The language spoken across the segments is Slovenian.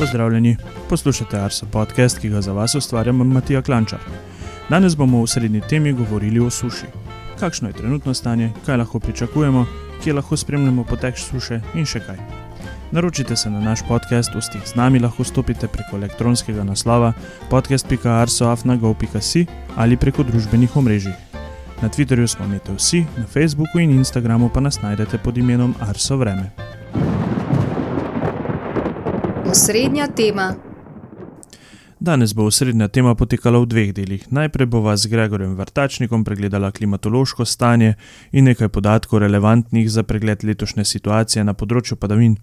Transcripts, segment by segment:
Pozdravljeni, poslušate Arso podcast, ki ga za vas ustvarjam Matija Klančar. Danes bomo v srednji temi govorili o suši. Kakšno je trenutno stanje, kaj lahko pričakujemo, kje lahko spremljamo potek suše in še kaj. Naročite se na naš podcast, v stik z nami lahko stopite preko elektronskega naslova podcast.arsoafnago.si ali preko družbenih omrežij. Na Twitterju smo imeli vsi, na Facebooku in Instagramu pa nas najdete pod imenom Arso Vreme. Osrednja tema. Danes bo osrednja tema potekala v dveh delih. Najprej bo vas z Gregorjem Vrtačnikom pregledala klimatološko stanje in nekaj podatkov relevantnih za pregled letošnje situacije na področju padavin.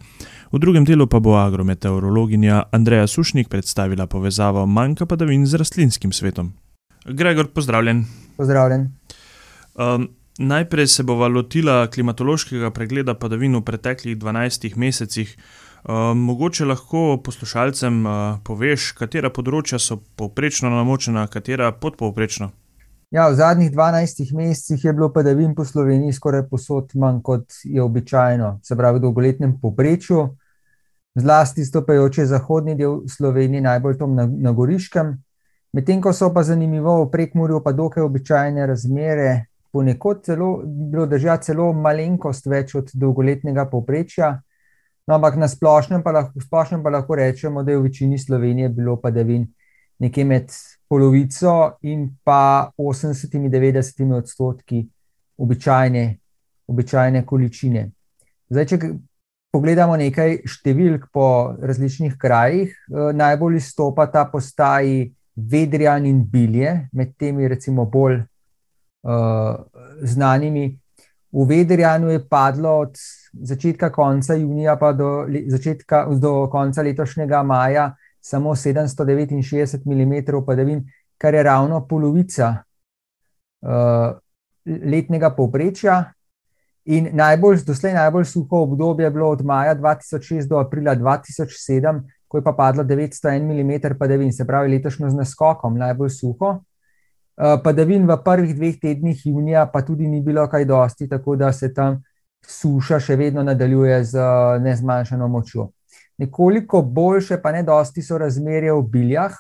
V drugem delu pa bo agrometeorologinja Andreja Sušnik predstavila povezavo manjka padavin z rastlinskim svetom. Gregor, pozdravljen. Pozdravljen. Um, najprej se bova lotila klimatološkega pregleda padavin v preteklih 12 mesecih. Uh, mogoče lahko poslušalcem uh, poveš, katera področja so povprečno namočena, katera podpovprečno. Ja, v zadnjih 12 mesecih je bilo padavin po Sloveniji skoraj posod manj kot je običajno, se pravi v dolgoletnem povprečju. Zlasti stopajoče zahodni del Slovenije, najbolj tam na, na Goriškem, medtem ko so pa zanimivo v prekmurju pa dokaj običajne razmere, ponekod celo, bilo držati celo malenkost več od dolgoletnega povprečja. No, ampak na splošnem pa, lahko, splošnem pa lahko rečemo, da je v večini Slovenije bilo padavin nekje med polovico in pa 80-90 odstotki običajne, običajne količine. Zdaj, če pogledamo nekaj številk po različnih krajih, eh, najbolj izstopa ta postaji Vedrjan in Bilje, med temi recimo bolj uh, znanimi. V Vedrjanu je padlo od začetka konca junija pa do, začetka, do konca letošnjega maja samo 769 mm padavin, kar je ravno polovica uh, letnega povprečja. In najbolj, doslej najbolj suho obdobje je bilo od maja 2006 do aprila 2007, ko je pa padlo 901 mm padavin, se pravi letošnjo z naskokom najbolj suho. Uh, padavin v prvih dveh tednih junija pa tudi ni bilo kaj dosti, tako da se tam suša še vedno nadaljuje z nezmanjšano močjo. Nekoliko boljše, pa ne dosti, so razmerje v Biljah,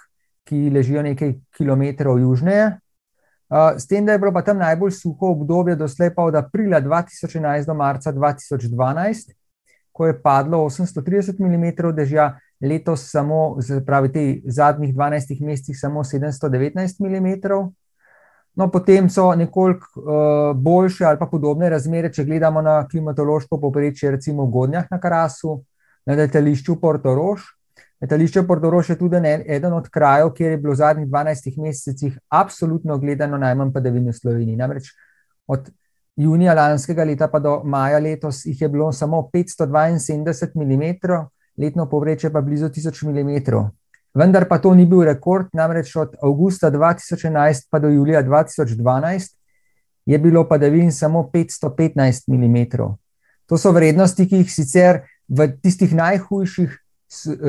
ki ležijo nekaj kilometrov južneje. S tem, da je bilo pa tam najbolj suho obdobje, doslej pa od aprila 2011 do marca 2012, ko je padlo 830 mm dežja, letos samo, pravi, te zadnjih 12 mesecih samo 719 mm. No, potem so nekoliko uh, boljše ali pa podobne razmere, če gledamo na klimatološko poprečje, recimo v Godnjah na Karasu, na letališču Portorož. Letališče Portorož je tudi ne, eden od krajev, kjer je bilo v zadnjih 12 mesecih absolutno gledano najmanj padavin v Sloveniji. Namreč od junija lanskega leta pa do maja letos jih je bilo samo 572 mm, letno povprečje pa blizu 1000 mm. Vendar pa to ni bil rekord, namreč od avgusta 2011 pa do julija 2012 je bilo padavin samo 515 mm. To so vrednosti, ki jih sicer v tistih najhujših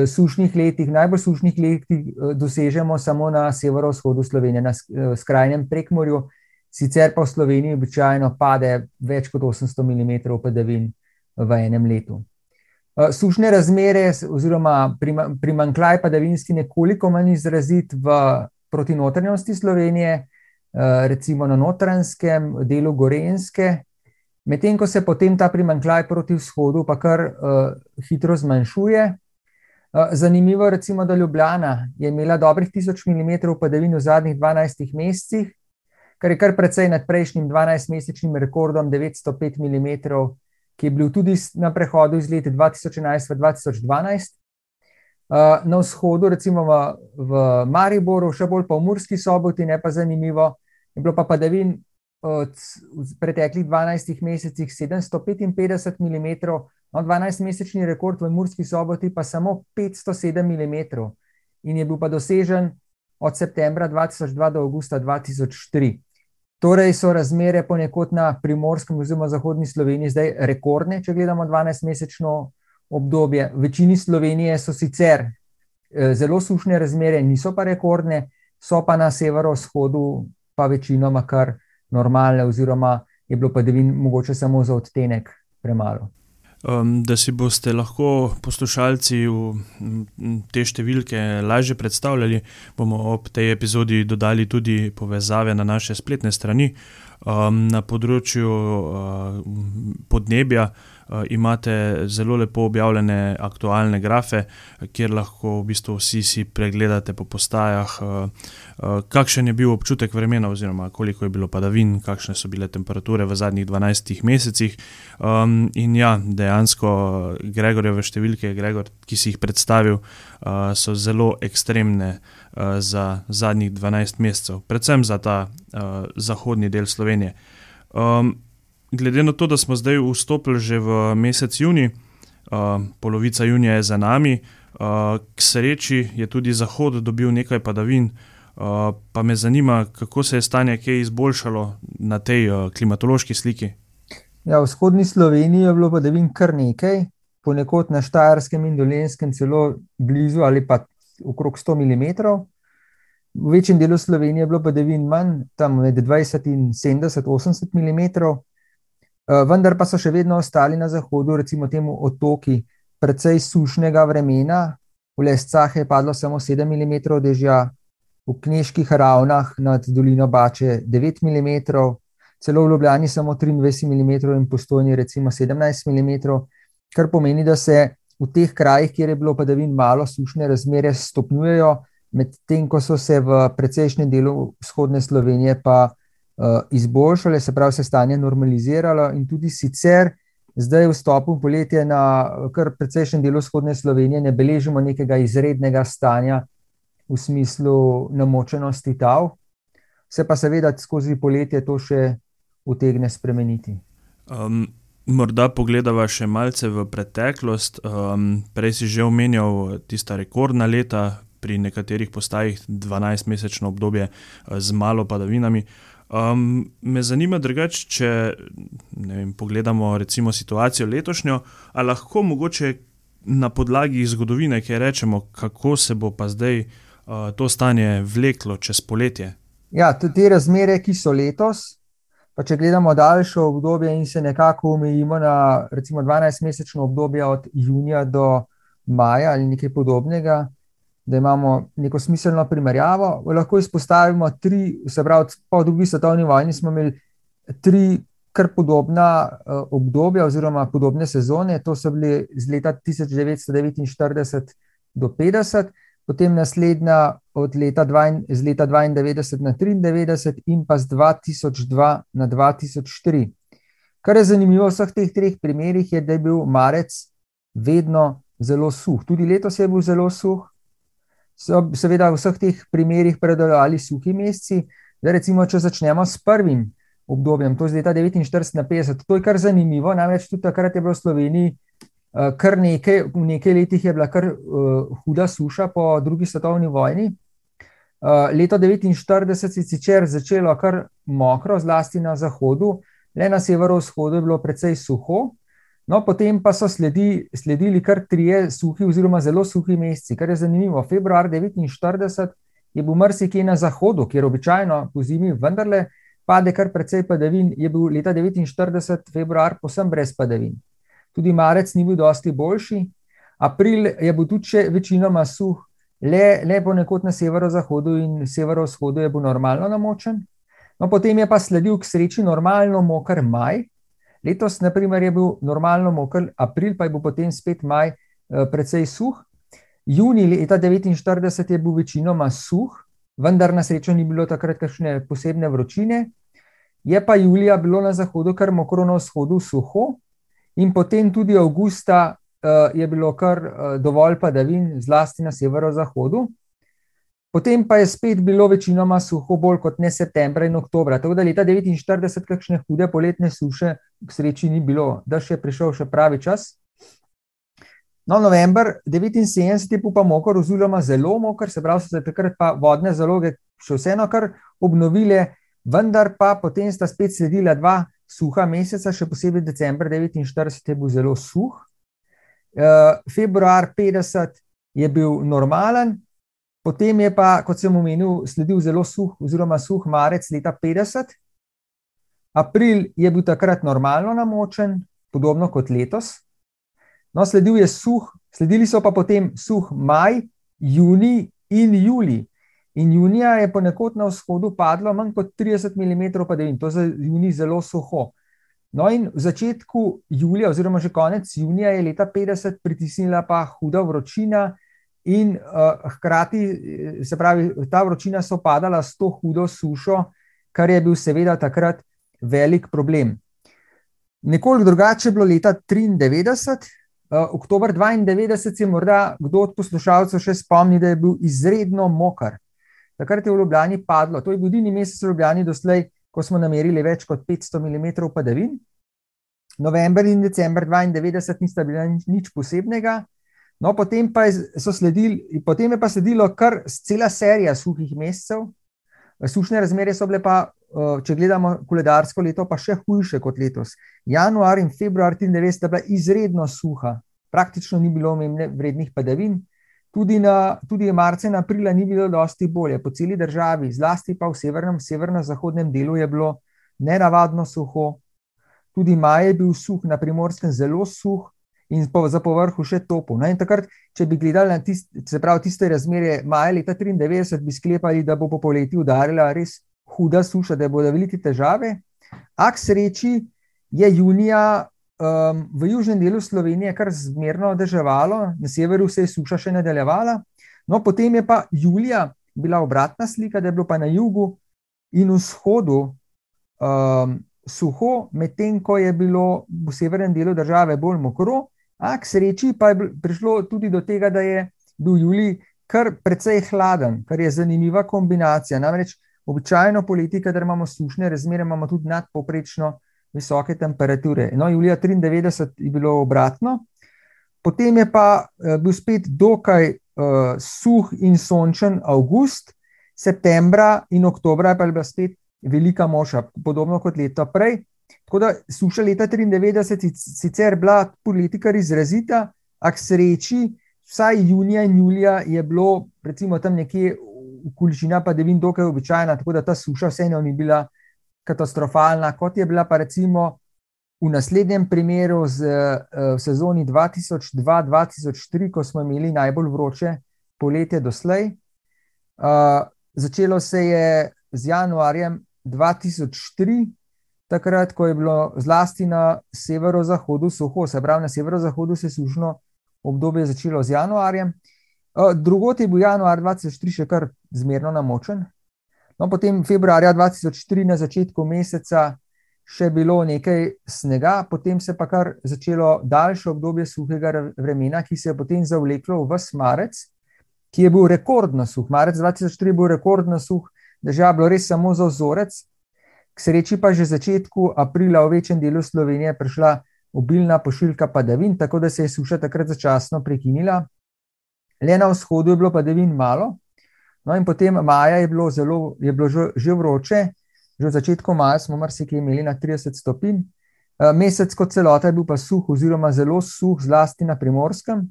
sušnih letih, najbolj sušnih letih, eh, dosežemo samo na severovzhodu Slovenije, na eh, skrajnem prekmorju, sicer pa v Sloveniji običajno pade več kot 800 mm padavin v enem letu. Eh, sušne razmere, oziroma primankljaj padavinski, nekoliko manj izrazit v proti notranjosti Slovenije, eh, recimo na notranskem delu Gorenske, medtem ko se potem ta primankljaj proti vzhodu pa kar uh, hitro zmanjšuje. Zanimivo je, da Ljubljana je imela dobrih 1000 mm padavin v zadnjih 12 mesecih, kar je kar precej nad prejšnjim 12-mesečnim rekordom 905 mm ki je bil tudi na prehodu iz leta 2011 v 2012. Uh, na vzhodu, recimo v, v Mariboru, še bolj pa v Murski soboti, ne pa zanimivo, je bilo pa padavin od preteklih 12 mesecih 755 mm, no 12-mesečni rekord v Murski soboti pa samo 507 mm in je bil pa dosežen od septembra 2002 do avgusta 2003. Torej so razmere ponekod na primorskem oziroma zahodni Sloveniji zdaj rekordne, če gledamo 12-mesečno obdobje. V večini Slovenije so sicer eh, zelo sušne razmere, niso pa rekordne, so pa na severovzhodu pa večinoma kar normalne, oziroma je bilo padavin mogoče samo za odtenek premalo. Um, da si boste lahko poslušalci v te številke lažje predstavljali, bomo ob tej epizodi dodali tudi povezave na naše spletne strani. Um, na področju uh, podnebja imate zelo lepo objavljene aktualne grafe, kjer lahko v bistvu vsi si pregledate po postajah, uh, uh, kakšen je bil občutek vremena, oziroma koliko je bilo padavin, kakšne so bile temperature v zadnjih 12 mesecih. Um, in ja, dejansko Gregorjeve številke, Gregor, ki si jih predstavil, uh, so zelo ekstremne. Za zadnjih 12 mesecev, predvsem za ta uh, zahodni del Slovenije. Um, glede na to, da smo zdaj vstopili že v mesec juni, uh, polovica junija je za nami, uh, k sreči je tudi zahod dobil nekaj padavin, uh, pa me zanima, kako se je stanje kaj izboljšalo na tej uh, klimatološki sliki. Ja, v vzhodni Sloveniji je bilo padavin kar nekaj, ponekod na Štajerskem in Dolenskem celo blizu ali pa okrog 100 mm. V večjem delu Slovenije je bilo padavin manj, tam med 20 in 70, 80 mm. Eh, vendar pa so še vedno ostali na zahodu, recimo temu otoki, precej sušnega vremena. V Lescah je padlo samo 7 mm dežja, v Kneških ravnah nad dolino Bače 9 mm, celo v Ljubljani samo 23 mm in postojni recimo 17 mm, kar pomeni, da se v teh krajih, kjer je bilo padavin malo, sušne razmere stopnjujejo, medtem ko so se v precejšnjem delu vzhodne Slovenije pa izboljšale, se pravi, se stanje normaliziralo in tudi sicer. Zdaj, v stopu poletja na kar precejšnjem delu vzhodne Slovenije, ne beležimo nekega izrednega stanja v smislu namočenosti tav, se pa seveda skozi poletje to še utegne spremeniti. Um, morda pogledava še malce v preteklost. Um, prej si že omenjal tista rekordna leta, pri nekaterih postajih 12-mesečno obdobje z malo padavinami. Um, me zanima drugače, če vem, pogledamo recimo situacijo letošnjo, ali lahko mogoče na podlagi zgodovine, ki rečemo, kako se bo pa zdaj uh, to stanje vleklo čez poletje. Ja, te razmere, ki so letos, pa če gledamo daljše obdobje in se nekako omejimo na recimo 12-mesečno obdobje od junija do maja ali nekaj podobnega da imamo neko smiselno primerjavo. Lahko izpostavimo tri, se pravi, po drugi svetovni vojni smo imeli tri kar podobna uh, obdobja oziroma podobne sezone. To so bili z leta 1949 do 50, potem naslednja od leta, dva, z leta 92 na 93 in pa z 2002 na 2003. Kar je zanimivo v vseh teh treh primerih, je, da je bil marec vedno zelo suh. Tudi letos je bil zelo suh, so seveda v vseh teh primerih predolali suhi meseci. Da recimo, če začnemo s prvim obdobjem, to je leta 49 na 50, to je kar zanimivo, namreč tudi takrat je bilo v Sloveniji uh, kar nekaj, v nekaj letih je bila kar uh, huda suša po drugi svetovni vojni. Uh, leto 49 se je sicer začelo kar mokro, zlasti na zahodu, le na severovzhodu je bilo precej suho, No, potem pa so sledi, sledili kar trije suhi, oziroma zelo suhi meseci. Kar je zanimivo, februar 49 je bil marsikje na zahodu, kjer običajno po zimi vendarle pade kar precej padavin, je bil leta 49 februar posem brez padavin. Tudi marec ni bil dosti boljši, april je bil tudi še večinoma suh, le, le ponekod na severozahodu in severovzhodu je bil normalno namočen. No, potem je pa sledil k sreči normalno moker maj, Letos, na primer, je bil normalno moker, april pa je bil potem spet maj eh, precej suh. Juni leta 1949 je bil večinoma suh, vendar na srečo ni bilo takrat kakšne posebne vročine. Je pa julija bilo na zahodu kar mokro, na vzhodu suho, in potem tudi avgusta uh, je bilo kar uh, dovolj padavin, zlasti na severozahodu. Potem pa je spet bilo večinoma suho, bolj kot ne septembra in oktobra. Tako da leta 1949, kakšne hude poletne suše, k sreči ni bilo, da še je prišel še pravi čas. No, november 1979 je pa mokor, oziroma zelo mokor, se pravi, so se takrat pa vodne zaloge še vseeno kar obnovile, vendar pa potem sta spet sledila dva suha meseca, še posebej decembr 1949 je bil zelo suh. Uh, februar 50 je bil normalen, Potem je pa, kot sem omenil, sledil zelo suh, oziroma suh marec leta 50. April je bil takrat normalno namočen, podobno kot letos. No, sledil je suh, sledili so pa potem suh maj, juni in juli. In junija je ponekod na vzhodu padlo manj kot 30 mm padavin, to je za juni zelo suho. No, in v začetku julija, oziroma že konec junija, je leta 50 pritisnila pa huda vročina, in uh, hkrati, se pravi, ta vročina so padala s to hudo sušo, kar je bil seveda takrat velik problem. Nekoliko drugače je bilo leta 1993. Uh, oktober 92 se morda kdo od poslušalcev še spomni, da je bil izredno mokar. Takrat je v Ljubljani padlo, to je bil edini mesec v Ljubljani doslej, ko smo namerili več kot 500 mm padavin. November in december 92 nista bila nič posebnega. No, potem pa je, sledili, potem je pa sledilo kar cela serija suhih mesecev. Sušne razmere so bile pa če gledamo koledarsko leto, pa še hujše kot letos. Januar in februar 1993 sta bila izredno suha, praktično ni bilo omemne vrednih padavin. Tudi, na, tudi marca in aprila ni bilo dosti bolje, po celi državi, zlasti pa v severnem, severno-zahodnem delu je bilo nenavadno suho. Tudi maj je bil suh, na primorskem zelo suh in po, za povrhu še topo. No, takrat, če bi gledali na tist, pravi, tiste razmere maja leta 1993, bi sklepali, da bo po poletju udarila res huda suša, da bodo velike težave. A k sreči je junija um, v južnem delu Slovenije kar zmerno deževalo, na severu se je suša še nadaljevala. No, potem je pa julija bila obratna slika, da je bilo pa na jugu in vzhodu um, suho, medtem ko je bilo v severnem delu države bolj mokro. A k sreči pa je prišlo tudi do tega, da je bil julij kar precej hladen, kar je zanimiva kombinacija. Namreč Običajno poleti, kadar imamo sušne razmere, imamo tudi nadpoprečno visoke temperature. No, julija 93 je bilo obratno, potem je pa uh, bil spet dokaj uh, suh in sončen avgust, septembra in oktobra pa je bila spet velika moša, podobno kot leto prej. Tako da suša leta 93 sicer bila politika izrazita, a k sreči, vsaj junija in julija je bilo, recimo tam nekje količina padavin dokaj običajna, tako da ta suša vseeno ni bila katastrofalna, kot je bila pa recimo v naslednjem primeru z, uh, v sezoni 2002-2003, ko smo imeli najbolj vroče poletje doslej. Uh, začelo se je z januarjem 2003, takrat, ko je bilo zlasti na severozahodu suho, se pravi, na severozahodu se je sušno obdobje začelo z januarjem. Drugot je bil januar 2003 še kar zmerno namočen. No, potem februarja 2004 na začetku meseca še bilo nekaj snega, potem se pa kar začelo daljše obdobje suhega vremena, ki se je potem zavleklo v Smarec, ki je bil rekordno suh. Marec 2004 je bil rekordno suh, država je bilo res samo za ozorec. K sreči pa že začetku aprila v večjem delu Slovenije prišla obilna pošiljka padavin, tako da se je suša takrat začasno prekinila le na vzhodu je bilo padavin malo. No, in potem maja je bilo, zelo, je bilo že, že vroče, že v začetku maja smo marsikaj imeli na 30 stopinj. Eh, mesec kot celota je bil pa suh, oziroma zelo suh, zlasti na primorskem.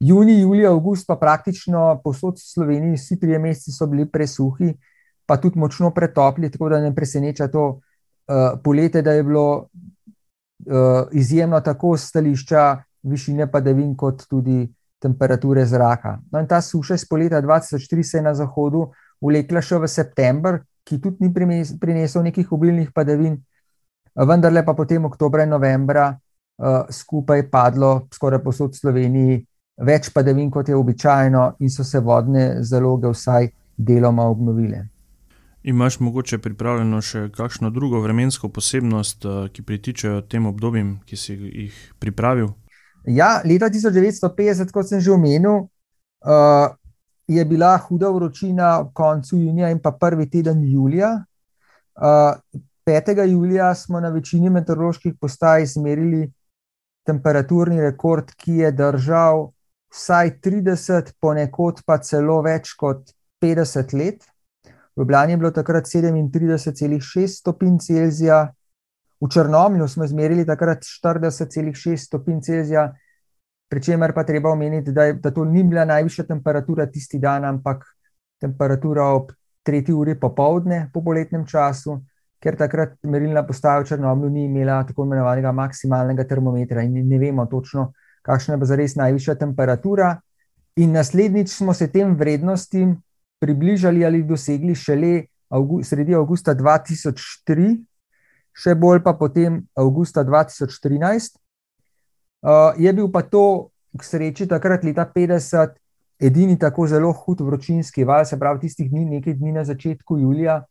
Juni, julij, avgust pa praktično posod v Sloveniji, vsi trije meseci so bili presuhi, pa tudi močno pretopli, tako da ne preseneča to uh, poletje, da je bilo uh, izjemno tako stališča višine padavin, kot tudi temperature zraka. No, in ta suša iz poletja 2003 se je na zahodu vlekla še v september, ki tudi ni prinesel nekih obilnih padavin, vendar pa potem oktobra in novembra uh, skupaj padlo skoraj posod Sloveniji več padavin, kot je običajno, in so se vodne zaloge vsaj deloma obnovile. Imaš mogoče pripravljeno še kakšno drugo vremensko posebnost, eh, ki pritičajo tem obdobjem, ki si jih pripravil? Ja, leta 1950, kot sem že omenil, uh, je bila huda vročina ob koncu junija in pa prvi teden julija. Uh, 5. julija smo na večini meteoroloških postaj izmerili temperaturni rekord, ki je držal vsaj 30, ponekod pa celo več kot 50 let. V Ljubljani je bilo takrat 37,6 stopinj Celzija, V Črnomlju smo izmerili takrat 40,6 stopinj Celzija, pri čemer pa treba omeniti, da, je, da to ni bila najvišja temperatura tisti dan, ampak temperatura ob 3. uri popovdne po poletnem času, ker takrat merilna postaja v Črnomlju ni imela tako imenovanega maksimalnega termometra in ne vemo točno, kakšna bo zares najvišja temperatura. In naslednjič smo se tem vrednostim približali ali dosegli šele sredi avgusta 2003, še bolj pa potem avgusta 2013. Uh, je bil pa to, k sreči, takrat leta 50, edini tako zelo hud vročinski val, se pravi, tistih dni, nekaj dni na začetku julija,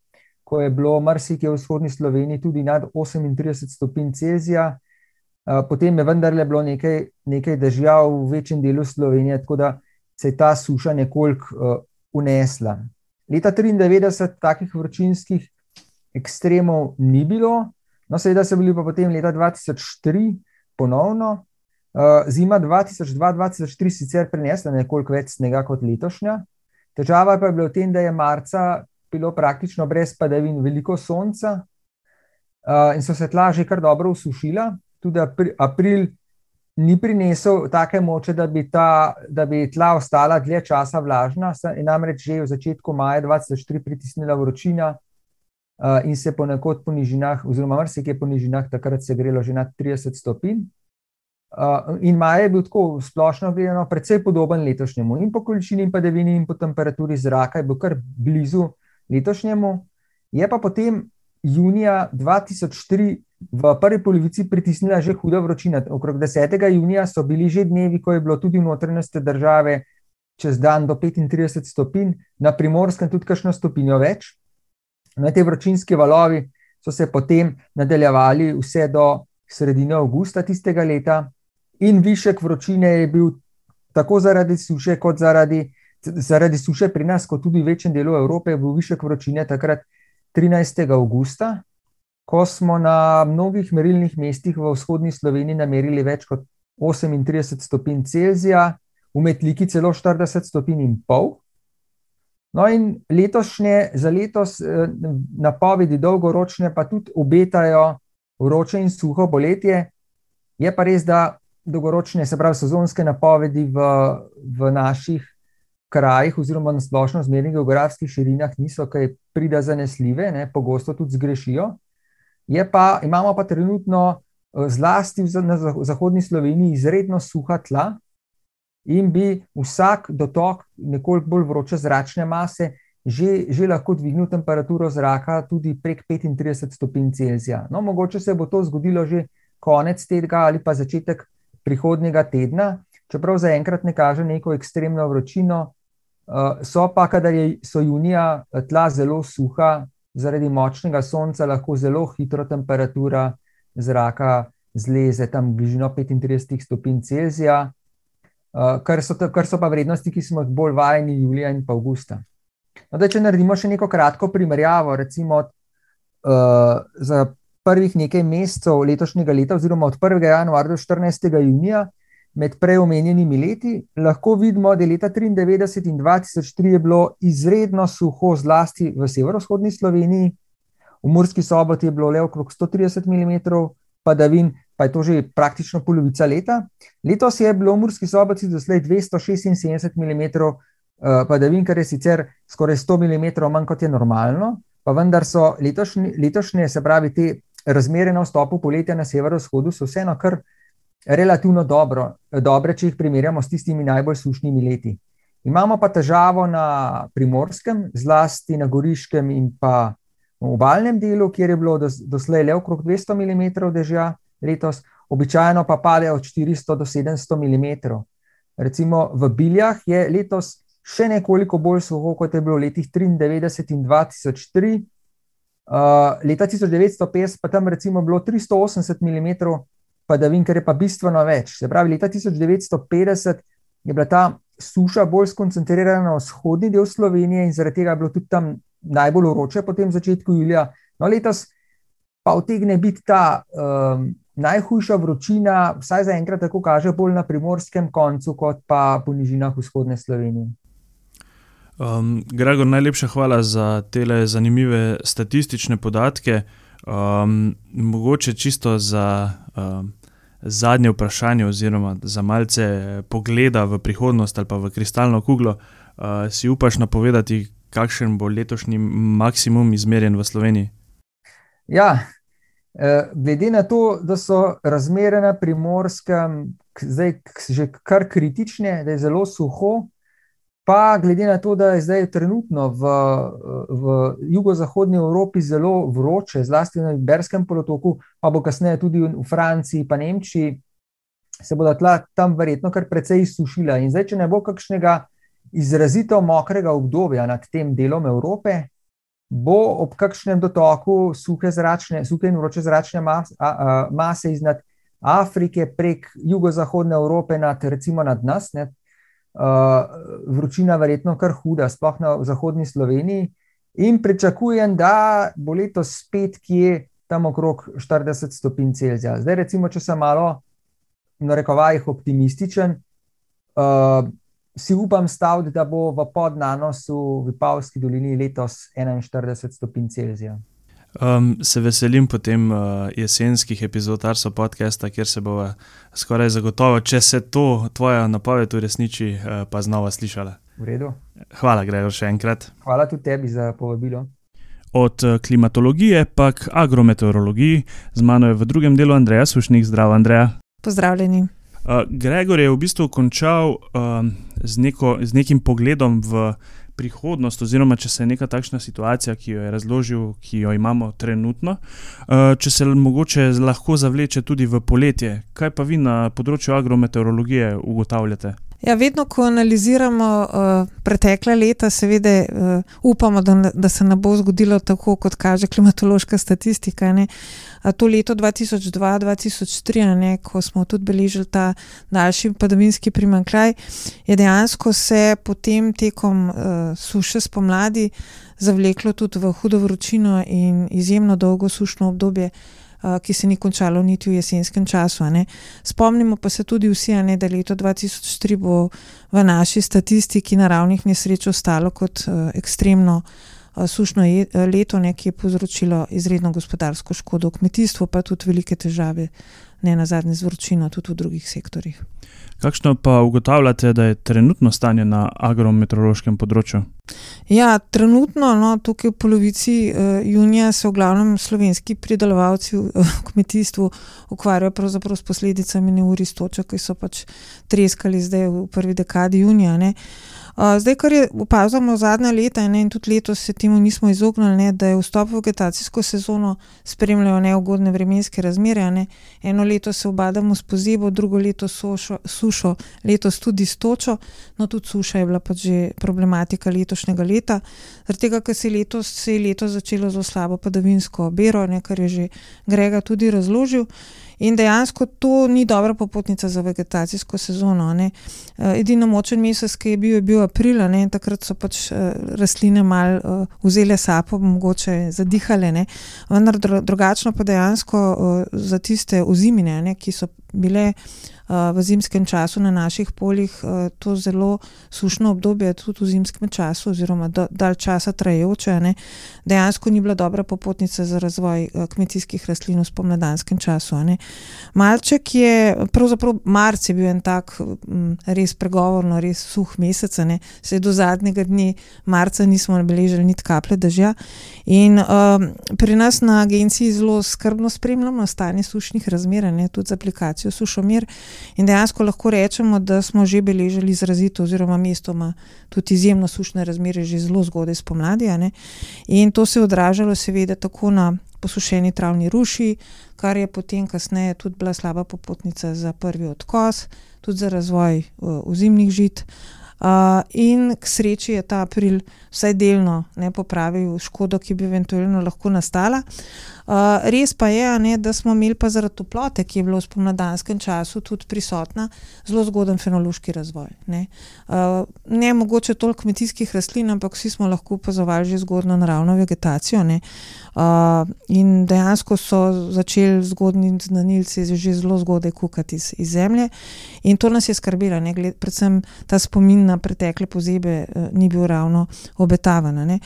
ko je bilo marsikje v vzhodni Sloveniji tudi nad 38 stopinj Celzija. Potem je vendarle bilo nekaj, nekaj dežja v večjem delu Slovenije, tako da se je ta suša nekoliko uh, unesla. Leta 1993 takih vročinskih ekstremov ni bilo, no, seveda so bili pa potem leta 2003 ponovno. Uh, zima 2002-2003 sicer prinesla nekoliko več snega kot letošnja. Težava pa je bila v tem, da je marca bilo praktično brez padavin, veliko sonca uh, in so se tla že kar dobro usušila. Tudi april, april ni prinesel take moče, da bi, ta, da bi tla ostala dlje časa vlažna. In namreč že v začetku maja 2003 pritisnila vročina uh, in se ponekod po nižinah, oziroma marsikaj po nižinah, takrat se grelo že nad 30 stopinj. Uh, in maj je bil tako splošno gledano precej podoben letošnjemu, in po količini padavini, in po temperaturi zraka je bil kar blizu letošnjemu. Je pa potem junija 2003 v prvi polovici pritisnila že huda vročina. Okrog 10. junija so bili že dnevi, ko je bilo tudi v notranjosti države čez dan do 35 stopinj, na primorskem tudi kakšno stopinjo več. Na te vročinske valovi so se potem nadaljevali vse do sredine avgusta tistega leta, in višek vročine je bil tako zaradi suše, kot zaradi, zaradi suše pri nas, kot tudi v večjem delu Evrope, je bil višek vročine takrat 13. augusta, ko smo na mnogih merilnih mestih v vzhodni Sloveniji namerili več kot 38 stopinj Celzija, v Metliki celo 40 stopinj in pol. No, in letošnje, za letos eh, napovedi dolgoročne pa tudi obetajo vroče in suho poletje. Je pa res, da dolgoročne, se pravi, sezonske napovedi v, v naših krajih, oziroma na splošno zmernih geografskih širinah, niso kaj prida zanesljive, ne, pogosto tudi zgrešijo. Pa, imamo pa trenutno, eh, zlasti na zahodni Sloveniji, izredno suha tla in bi vsak dotok nekoliko bolj vroče zračne mase že, že lahko dvignil temperaturo zraka tudi prek 35 stopinj Celzija. No, mogoče se bo to zgodilo že konec tega ali pa začetek prihodnjega tedna, čeprav zaenkrat ne kaže neko ekstremno vročino. Eh, so pa, kadar so junija tla zelo suha, zaradi močnega sonca, lahko zelo hitro temperatura zraka zleze tam v bližino 35 stopinj Celzija, eh, kar so, kar so pa vrednosti, ki smo jih bolj vajeni julija in pa avgusta. No, da, če naredimo še neko kratko primerjavo, recimo uh, za prvih nekaj mesecev letošnjega leta, oziroma od 1. januarja do 14. junija, med prej omenjenimi leti, lahko vidimo, da je leta 1993 in 2003 bilo izredno suho, zlasti v severovzhodni Sloveniji, v Murski soboti je bilo le okrog 130 mm padavin, pa je to že praktično polovica leta. Letos je bilo v Murski soboti doslej 276 mm padavin, kar je sicer skoraj 100 mm manj kot je normalno. Pa vendar so letošnje, letošnje se pravi, te razmere na vstopu poletja na severovzhodu so vseeno kar relativno dobro, dobre, če jih primerjamo s tistimi najbolj sušnimi leti. Imamo pa težavo na primorskem, zlasti na goriškem in pa v obalnem delu, kjer je bilo doslej le okrog 200 mm dežja letos, običajno pa pade od 400 do 700 mm. Recimo v Biljah je letos še nekoliko bolj suho, kot je bilo v letih 1993 in 2003. Uh, leta 1950 pa tam recimo bilo 380 mm padavin, kar je pa bistveno več. Se pravi, leta 1950 je bila ta suša bolj skoncentrirana na vzhodni del Slovenije in zaradi tega je bilo tudi tam najbolj vroče po tem začetku julija. No, letos pa utegne biti ta um, najhujša vročina, vsaj za enkrat tako kaže, bolj na primorskem koncu, kot pa po nižinah vzhodne Slovenije. Um, Gregor, najlepša hvala za te zanimive statistične podatke. Um, mogoče čisto za um, zadnje vprašanje, oziroma za malce pogleda v prihodnost ali pa v kristalno kuglo, uh, si upaš napovedati, kakšen bo letošnji maksimum izmerjen v Sloveniji? Ja, e, glede na to, da so razmere na primorskem zdaj že kar kritične, da je zelo suho. Pa glede na to, da je zdaj trenutno v, v jugozahodnji Evropi zelo vroče, zlasti na Iberskem polotoku, pa bo kasneje tudi v Franciji, pa Nemčiji, se bodo tla tam verjetno kar precej izsušila. In zdaj, če ne bo kakšnega izrazito mokrega obdobja nad tem delom Evrope, bo ob kakšnem dotoku suhe, zračne, suhe in vroče zračne mas, a, a, mase iznad Afrike prek jugozahodne Evrope nad, recimo nad nas. Ne, vročina verjetno kar huda, sploh na zahodni Sloveniji. In pričakujem, da bo letos spet kje tam okrog 40 stopinj Celzija. Zdaj, recimo, če sem malo, na rekovajih, optimističen, uh, si upam staviti, da bo v podnanosu v Pavski dolini letos 41 stopinj Celzija. Um, se veselim potem uh, jesenskih epizod Arso podcasta, kjer se bo skoraj zagotovo, če se to tvoja napoved uresniči, uh, pa znova slišala. V redu. Hvala, Gregor, še enkrat. Hvala tudi tebi za povabilo. Od uh, klimatologije pa k agrometeorologiji, z mano je v drugem delu Andreja Sušnik. Zdravo, Andreja. Pozdravljeni. Uh, Gregor je v bistvu končal uh, z, neko, z nekim pogledom v prihodnost, oziroma če se je neka takšna situacija, ki jo je razložil, ki jo imamo trenutno, uh, če se mogoče lahko zavleče tudi v poletje. Kaj pa vi na področju agrometeorologije ugotavljate? Ja, vedno, ko analiziramo uh, pretekla leta, seveda uh, upamo, da, da se ne bo zgodilo tako, kot kaže klimatološka statistika. Ne? To leto 2002-2003, ko smo tudi beležili ta daljši padavinski primankljaj, je dejansko se potem tekom uh, suše spomladi zavleklo tudi v hudo vročino in izjemno dolgo sušno obdobje. Eh, ki se ni končalo niti v jesenskem času. Spomnimo pa se tudi vsi, ne, da leto 2003 bo v naši statistiki naravnih nesreč ostalo kot ekstremno sušno je, leto, ne, ki je povzročilo izredno gospodarsko škodo v kmetijstvu, pa tudi velike težave, ne na zadnje z vročino, tudi v drugih sektorjih. Kakšno pa ugotavljate, da je trenutno stanje na agrometeorološkem področju? Ja, trenutno, no, tukaj v polovici uh, junija se v glavnem slovenski pridelovalci v uh, kmetijstvu ukvarjajo s posledicami neuri stoča, ki so pač treskali zdaj v prvi dekadi junija. Uh, zdaj, kar je opazujemo zadnja leta ne, in tudi letos se temu nismo izognili, ne, da je vstop v vegetacijsko sezono spremljajo neugodne vremenske razmere. Ne. Eno leto se obadamo s pozebo, drugo leto sošo, sušo, letos tudi s točo, no tudi suša je bila pač že problematika letošnjega leta. Zaradi tega, ker se letos, se je letos začelo zelo slabo padavinsko bero, ne, kar je že Grega tudi razložil. In dejansko to ni dobra popotnica za vegetacijsko sezono. Eh, edino močen mesec, ki je bil, je bil april, ne, takrat so pač uh, rastline malo uh, vzele sapo, mogoče zadihale, ne. vendar drugačno pa dejansko uh, za tiste ozimine, ne, ki so bile v zimskem času na naših poljih to zelo sušno obdobje, tudi v zimskem času, oziroma dalj časa trajajoče, ne, dejansko ni bila dobra popotnica za razvoj kmetijskih rastlin v spomladanskem času. Ne. Malček je, pravzaprav marc je bil en tak res pregovorno, res suh mesec, ne, se do zadnjega dne marca nismo beležili niti kaple dežja. In um, pri nas na agenciji zelo skrbno spremljamo stanje sušnih razmer, ne, tudi z aplikacijo Sušomir. In dejansko lahko rečemo, da smo že beležili izrazito, oziroma mestoma tudi izjemno sušne razmere, že zelo zgodaj spomladi. In to se je odražalo, seveda, tako na posušeni travni ruši, kar je potem kasneje tudi bila slaba popotnica za prvi odkos, tudi za razvoj ozimnih žit. Uh, in k sreči je ta april vsaj delno ne, popravil škodo, ki bi eventualno lahko nastala. Uh, Uh, res pa je, ne, da smo imeli pa zaradi toplote, ki je bila v spomladanskem času tudi prisotna, zelo zgoden fenološki razvoj. Ne, uh, ne mogoče toliko kmetijskih rastlin, ampak vsi smo lahko opazovali že zgodno naravno vegetacijo. Ne, uh, in dejansko so začeli zgodni znanilci že zelo zgodaj kukati iz, iz zemlje. In to nas je skrbelo, predvsem ta spomin na pretekle pozebe uh, ni bil ravno obetavan. Uh,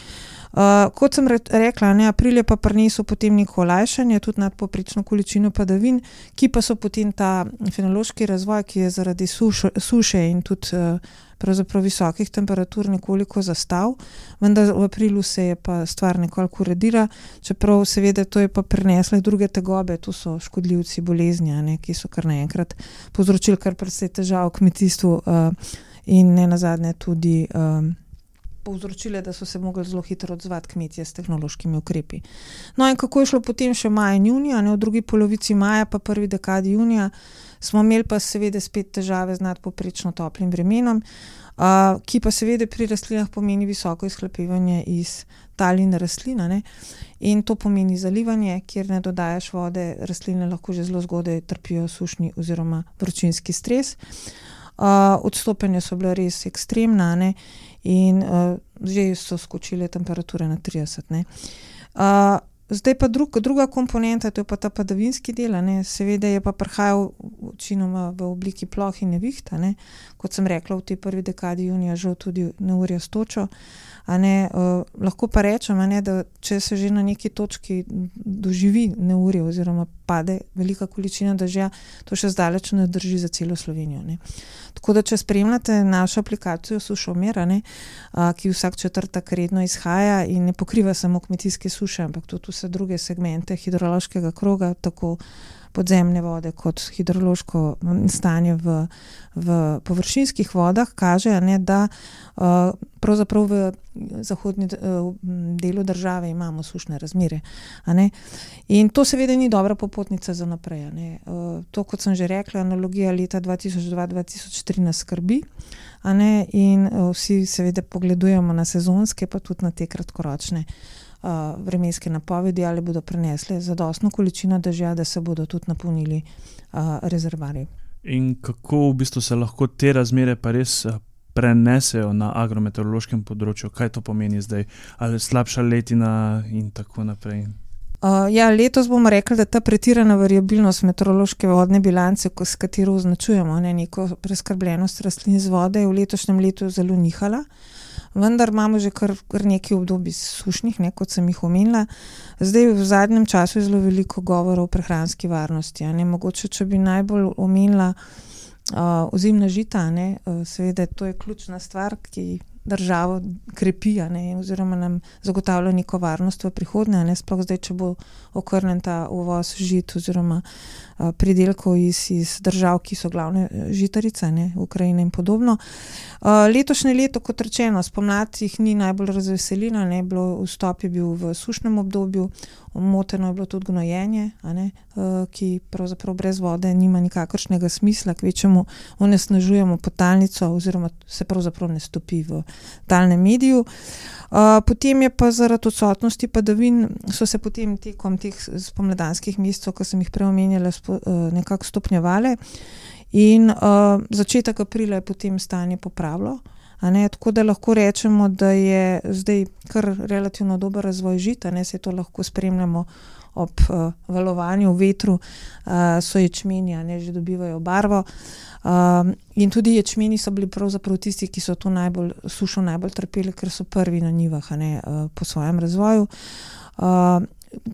kot sem re rekla, ne, april je pa prinesel potem neko olajšanje, tudi nad poprečno količino padavin, ki pa so potem ta fenološki razvoj, ki je zaradi suš suše in tudi uh, visokih temperatur nekoliko zastav, vendar v aprilu se je pa stvar nekoliko uredila, čeprav seveda to je pa prineslo druge tegobe, to so škodljivci bolezni, ne, ki so kar naenkrat povzročili kar precej težav v kmetijstvu uh, in ne nazadnje tudi. Uh, povzročile, da so se mogli zelo hitro odzvati kmetje s tehnološkimi ukrepi. No, in kako je šlo potem še maja in junija, ne v drugi polovici maja, pa prvi dekadi junija, smo imeli pa seveda spet težave z nadpoprečno toplim vremenom, uh, ki pa seveda pri rastlinah pomeni visoko izhlapevanje iz tal in rastlina. Ne? In to pomeni zalivanje, kjer ne dodajaš vode, rastline lahko že zelo zgodaj trpijo sušni oziroma vročinski stres. Uh, odstopanja so bile res ekstremna. Ne? In uh, že so skočile temperature na 30. Uh, zdaj pa drug, druga komponenta, to je pa ta padavinski del, ne? seveda je pa prihajal večinoma v obliki ploh in nevihta, ne? kot sem rekla, v tej prvi dekadi junija, žal tudi neurja s točo. Ne, uh, lahko pa rečem, ne, da če se že na neki točki doživi neurje, oziroma pade velika količina dežja, to še zdaleč ne drži za celo Slovenijo. Ne. Tako da, če spremljate našo aplikacijo Sušomera, uh, ki vsak četrtek redno izhaja in ne pokriva samo kmetijske suše, ampak tudi vse druge segmente hidrološkega kroga, tako podzemne vode, kot hidrološko stanje v, v površinskih vodah, kaže, ne, da uh, pravzaprav v zahodnem uh, delu države imamo sušne razmere. In to seveda ni dobra popotnica za naprej. Uh, to, kot sem že rekla, analogija leta 2002-2013 skrbi. In vsi seveda pogledujemo na sezonske, pa tudi na te kratkoročne uh, vremenske napovedi, ali bodo prenesle zadostno količino dežja, da se bodo tudi napolnili uh, rezervari. In kako v bistvu se lahko te razmere pa res prenesejo na agrometeorološkem področju, kaj to pomeni zdaj, ali slabša letina in tako naprej. Uh, ja, letos bomo rekli, da ta pretirana variabilnost meteorološke vodne bilance, s katero označujemo ne, neko preskrbljenost rastlin z vode, je v letošnjem letu zelo nihala. Uh, vendar imamo že kar, kar nekaj obdobij sušnih, ne, kot sem jih omenila. Zdaj v zadnjem času je zelo veliko govora o prehranski varnosti. Ne, mogoče, če bi najbolj omenila uh, ozimna žita, ne, uh, seveda to je ključna stvar, ki državo krepi, ne, oziroma nam zagotavlja neko varnost v prihodnje, sploh zdaj, če bo okrnen ta uvoz žit oziroma uh, pridelkov iz, iz držav, ki so glavne e, žitarice, ne, Ukrajine in podobno. Letošnje leto, kot rečeno, spomladi jih ni najbolj razveselilo, ne, bilo, vstop je bil v sušnem obdobju, omoteno je bilo tudi gnojenje, ne, ki pravzaprav brez vode nima nikakršnega smisla, kvečemu onesnažujemo potalnico oziroma se pravzaprav ne stopi v talnem mediju. Potem je pa zaradi odsotnosti padavin, so se potem tekom teh spomladanskih mesecev, ki sem jih preomenjala, spo, uh, nekako stopnjevale. In uh, začetek aprila je potem stanje popravilo. Tako da lahko rečemo, da je zdaj kar relativno dober razvoj žita, ne se to lahko spremljamo ob uh, valovanju, vetru, uh, so ječmeni, ne že dobivajo barvo. Um, in tudi ječmeni so bili pravzaprav tisti, ki so to najbolj sušo najbolj trpeli, ker so prvi na njivah ne, uh, po svojem razvoju. Uh,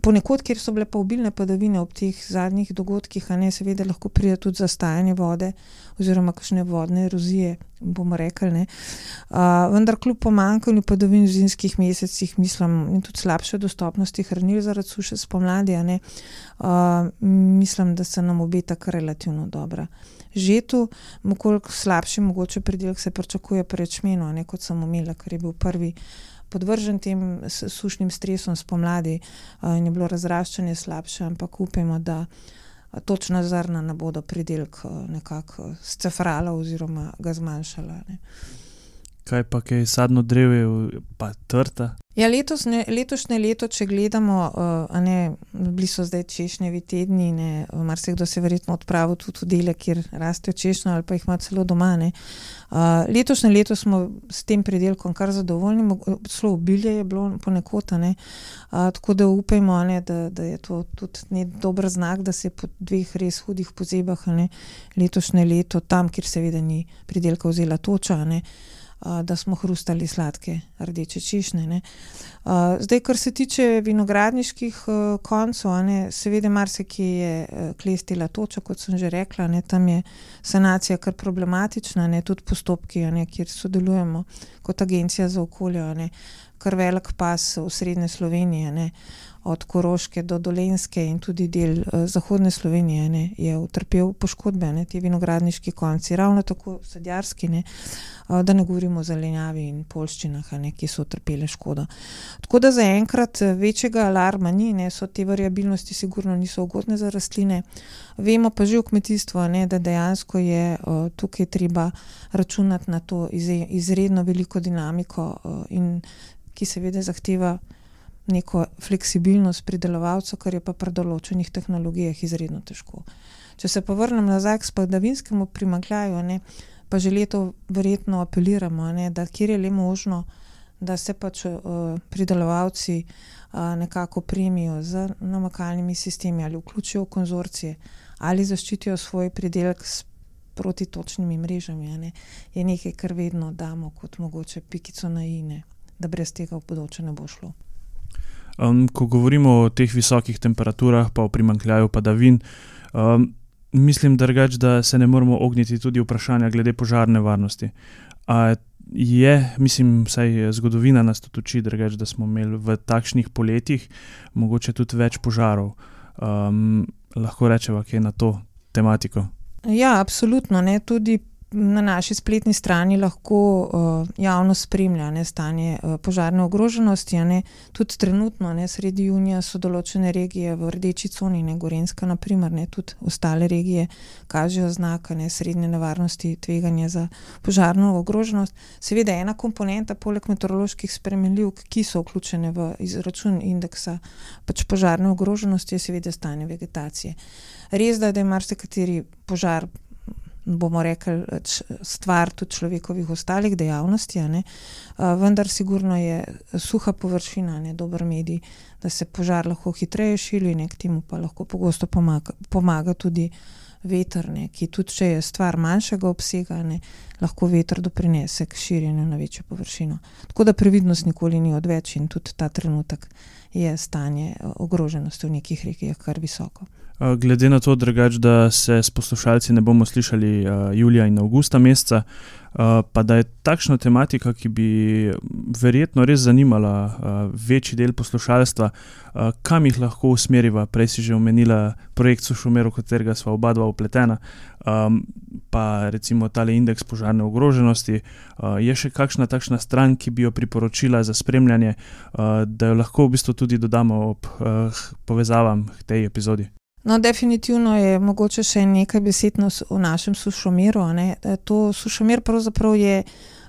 Ponekod, kjer so bile pa obilne padavine ob teh zadnjih dogodkih, a ne seveda lahko pride tudi zastajanje vode oziroma kakšne vodne erozije, bomo rekli. Uh, vendar kljub pomankanju padavin v zimskih mesecih, mislim, in tudi slabše dostopnosti hranil zaradi suše spomladi, ne, uh, mislim, da se nam obeta kar relativno dobra. Žetu, mogoče slabši, mogoče pridelek se pričakuje prečmeno, kot sem omenila, ker je bil prvi podvržen tem sušnim stresom spomladi in je bilo razraščanje slabše, ampak upamo, da točna zrna ne bodo pridelek nekako scefrala oziroma ga zmanjšala. Ne. Kaj pa je sadno drevje, pa trta? Ja, letos, ne, letošnje leto, če gledamo, uh, ne, bili so zdaj češnjevi tedni, mar se kdo se verjetno odpravil tudi v dele, kjer rastejo češnje ali pa jih ima celo doma. Uh, letošnje leto smo s tem predelkom kar zadovoljni, zelo obilje je bilo ponekod, uh, tako da upajmo, ne, da, da je to tudi dober znak, da se po dveh res hudih pozebah ne, letošnje leto tam, kjer seveda ni predelka vzela toča. Ne, da smo hrustali sladke rdeče češnje. Ne. Zdaj, kar se tiče vinogradniških koncev, ne, seveda marsikaj je klestila toča, kot sem že rekla, ne, tam je sanacija kar problematična, ne, tudi postopki, ne, kjer sodelujemo kot agencija za okolje, ne, kar velik pas v srednje Slovenije. Ne od Koroške do Dolenske in tudi del uh, zahodne Slovenije ne, je utrpel poškodbe, ne, ti vinogradniški konci, ravno tako sadjarski, ne, uh, da ne govorimo o zelenjavi in polščinah, ne, ki so utrpele škodo. Tako da zaenkrat eh, večjega alarma ni, ne, so te variabilnosti sigurno niso ugodne za rastline. Vemo pa že v kmetijstvu, ne, da dejansko je uh, tukaj treba računati na to izredno veliko dinamiko uh, in ki seveda zahteva neko fleksibilnost pridelovalcev, kar je pa pri določenih tehnologijah izredno težko. Če se pa vrnem nazaj k spadavinskemu primankljaju, ne, pa že leto verjetno apeliramo, ne, da kjer je le možno, da se pač uh, pridelovalci uh, nekako premijo z namakalnimi sistemi ali vključijo v konzorcije ali zaščitijo svoj pridelek s protitočnimi mrežami, ne, je nekaj, kar vedno damo kot mogoče pikico na ine, da brez tega v bodoče ne bo šlo. Um, ko govorimo o teh visokih temperaturah, pa o primankljaju padavin, um, mislim, drugač, da se ne moramo ogniti tudi vprašanja glede požarne varnosti. A je, mislim, vsaj zgodovina nas tudi uči, drugač, da smo imeli v takšnih poletjih mogoče tudi več požarov. Um, lahko rečemo, kaj je na to tematiko. Ja, absolutno. Ne. Tudi na naši spletni strani lahko uh, javno spremlja ne, stanje uh, požarne ogroženosti. Ne. Tudi trenutno, ne, sredi junija, so določene regije v rdeči coni, ne Gorenska, naprimer, ne, tudi ostale regije kažejo znake srednje nevarnosti, tveganja za požarno ogroženost. Seveda, ena komponenta, poleg meteoroloških spremenljivk, ki so vključene v izračun indeksa pač požarne ogroženosti, je seveda stanje vegetacije. Res da, da je marsikateri požar bomo rekli, stvar tudi človekovih ostalih dejavnosti, vendar sigurno je suha površina, ne dober medij, da se požar lahko hitreje širi in k temu pa lahko pogosto pomaga, pomaga tudi veter, ne, ki tudi če je stvar manjšega obsega, ne, lahko veter doprinese k širjenju na večjo površino. Tako da previdnost nikoli ni odveč in tudi ta trenutek je stanje ogroženosti v nekih regijah kar visoko. Glede na to, drugač, da se s poslušalci ne bomo slišali uh, julija in avgusta meseca, uh, pa da je takšna tematika, ki bi verjetno res zanimala uh, večji del poslušalstva, uh, kam jih lahko usmeriva. Prej si že omenila projekt Sušumer, v katerega sva oba dva upletena, um, pa recimo tale indeks požarne ogroženosti. Uh, je še kakšna takšna stran, ki bi jo priporočila za spremljanje, uh, da jo lahko v bistvu tudi dodamo ob uh, povezavam k tej epizodi. No, definitivno je mogoče še nekaj besed o našem sušomiru. Ne. To sušomir pravzaprav je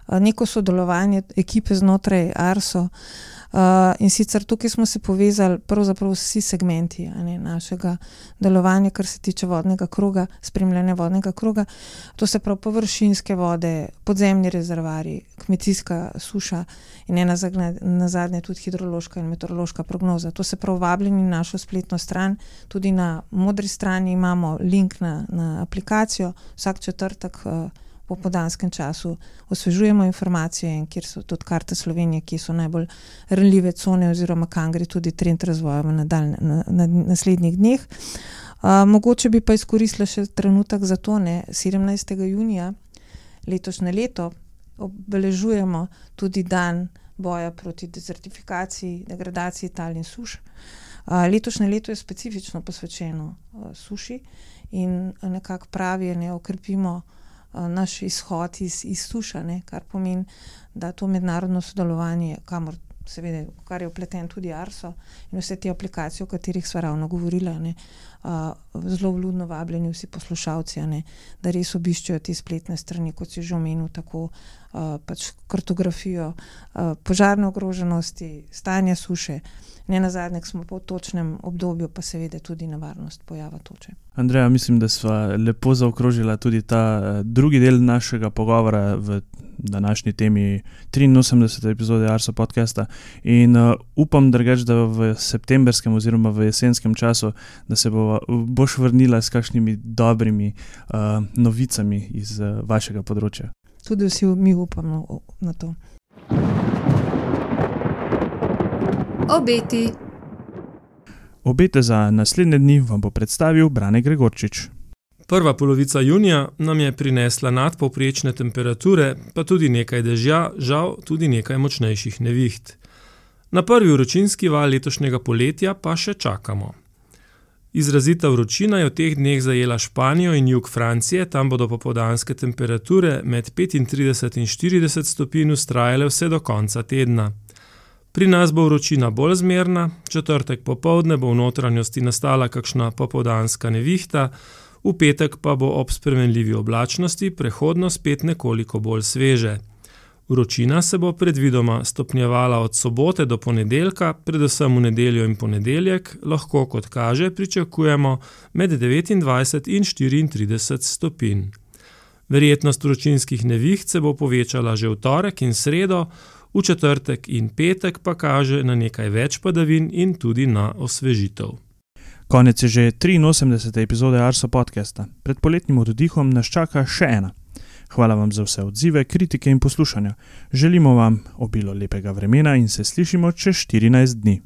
neko sodelovanje ekipe znotraj Arso. Uh, in sicer tukaj smo se povezali, pravzaprav vsi segmenti ne, našega delovanja, kar se tiče vodnega kroga, spremljanja vodnega kroga. To se pravi površinske vode, podzemni rezervari, kmetijska suša in ena na zadnje tudi hidrološka in meteorološka prognoza. To se pravi vabljeni na našo spletno stran, tudi na modri strani imamo link na, na aplikacijo, vsak četrtek. Uh, po podanskem času osvežujemo informacije in kjer so tudi karte Slovenije, ki so najbolj ranljive cone, oziroma kam gre tudi trend razvoja v nadaljne, na, na, naslednjih dneh. Uh, mogoče bi pa izkoristila še trenutek za to, da 17. junija letošnje leto obeležujemo tudi dan boja proti dezertifikaciji, degradaciji tal in suš. Uh, letošnje leto je specifično posvečeno uh, suši in nekako pravi, da okrepimo Eh, naš izhod iz, iz suša, kar pomeni, da to mednarodno sodelovanje, kamor seveda, kar je upleten tudi Arso in vse te aplikacije, o katerih smo ravno govorili, ne, uh, zelo vljudno vabljeni vsi poslušalci, ne, da res obiščajo te spletne strani, kot si že omenil, tako uh, pač kartografijo uh, požarne ogroženosti, stanja suše. Ne na zadnje, smo po točnem obdobju, pa seveda tudi nevarnost pojava toče. Andreja, mislim, da smo lepo zaokrožili tudi ta drugi del našega pogovora v današnji temi 83. epizode Arso podcasta. In uh, upam, drugač, da v septembrskem oziroma v jesenskem času, da se bo, boš vrnila s kakšnimi dobrimi uh, novicami iz uh, vašega področja. tudi vsi mi upamo na to. Obeti. Obete za naslednje dni vam bo predstavil Brane Gregorčič. Prva polovica junija nam je prinesla nadpovprečne temperature, pa tudi nekaj dežja, žal tudi nekaj močnejših neviht. Na prvi vročinski val letošnjega poletja pa še čakamo. Izrazita vročina je v teh dneh zajela Španijo in jug Francije, tam bodo popoldanske temperature med 35 in 40 stopinj ustrajale vse do konca tedna. Pri nas bo vročina bolj zmerna, četrtek popovdne bo v notranjosti nastala kakšna popoldanska nevihta, v petek pa bo ob spremenljivi oblačnosti prehodno spet nekoliko bolj sveže. Vročina se bo predvidoma stopnjevala od sobote do ponedeljka, predvsem v nedeljo in ponedeljek, lahko kot kaže pričakujemo med 29 in 34 stopinj. Verjetnost vročinskih neviht se bo povečala že v torek in sredo, v četrtek in petek pa kaže na nekaj več padavin in tudi na osvežitev. Konec je že 83. epizode Arso podcasta. Pred poletnim oddihom nas čaka še ena. Hvala vam za vse odzive, kritike in poslušanja. Želimo vam obilo lepega vremena in se slišimo čez 14 dni.